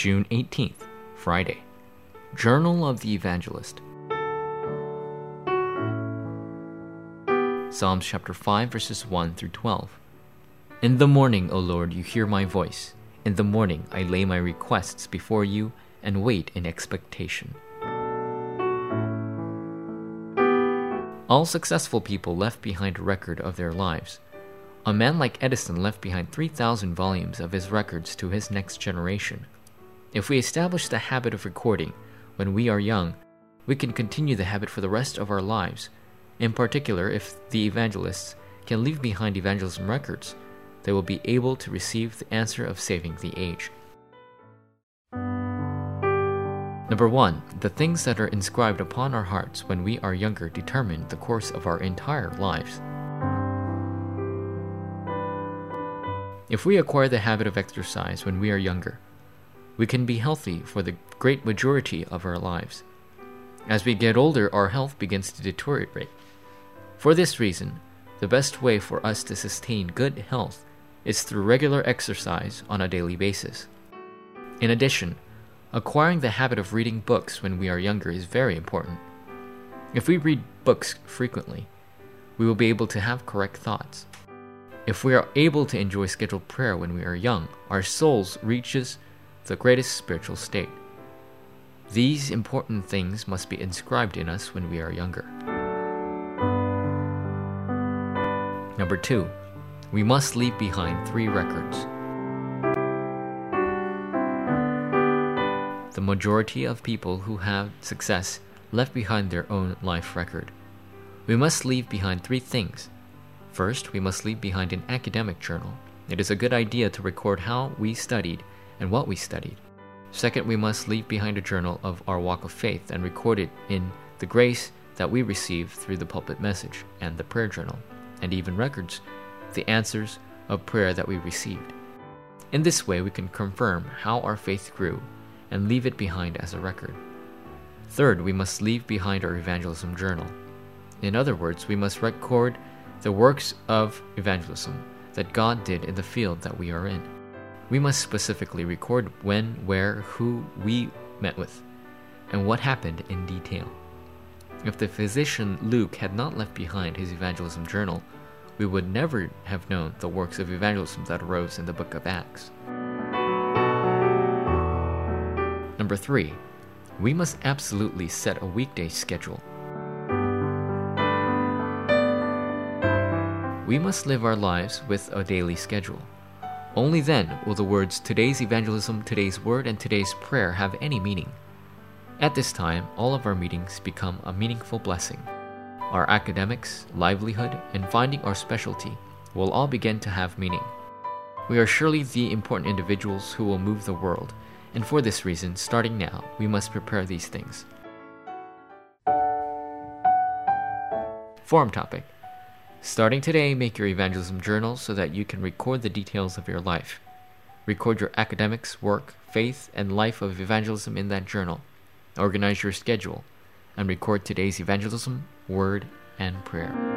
June 18th, Friday. Journal of the Evangelist. Psalms chapter 5 verses 1 through 12. In the morning, O Lord, you hear my voice. In the morning I lay my requests before you and wait in expectation. All successful people left behind a record of their lives. A man like Edison left behind 3,000 volumes of his records to his next generation. If we establish the habit of recording when we are young, we can continue the habit for the rest of our lives. In particular, if the evangelists can leave behind evangelism records, they will be able to receive the answer of saving the age. Number one, the things that are inscribed upon our hearts when we are younger determine the course of our entire lives. If we acquire the habit of exercise when we are younger, we can be healthy for the great majority of our lives. As we get older, our health begins to deteriorate. For this reason, the best way for us to sustain good health is through regular exercise on a daily basis. In addition, acquiring the habit of reading books when we are younger is very important. If we read books frequently, we will be able to have correct thoughts. If we are able to enjoy scheduled prayer when we are young, our souls reaches the greatest spiritual state. These important things must be inscribed in us when we are younger. Number 2 we must leave behind three records. The majority of people who have success left behind their own life record. We must leave behind three things. First, we must leave behind an academic journal. It is a good idea to record how we studied and what we studied. Second, we must leave behind a journal of our walk of faith and record it in the grace that we receive through the pulpit message and the prayer journal, and even records the answers of prayer that we received. In this way, we can confirm how our faith grew and leave it behind as a record. Third, we must leave behind our evangelism journal. In other words, we must record the works of evangelism that God did in the field that we are in. We must specifically record when, where, who we met with, and what happened in detail. If the physician Luke had not left behind his evangelism journal, we would never have known the works of evangelism that arose in the book of Acts. Number three, we must absolutely set a weekday schedule. We must live our lives with a daily schedule. Only then will the words today's evangelism, today's word, and today's prayer have any meaning. At this time, all of our meetings become a meaningful blessing our academics, livelihood, and finding our specialty will all begin to have meaning. We are surely the important individuals who will move the world, and for this reason, starting now, we must prepare these things. Forum topic Starting today, make your evangelism journal so that you can record the details of your life. Record your academics, work, faith, and life of evangelism in that journal. Organize your schedule and record today's evangelism, word, and prayer.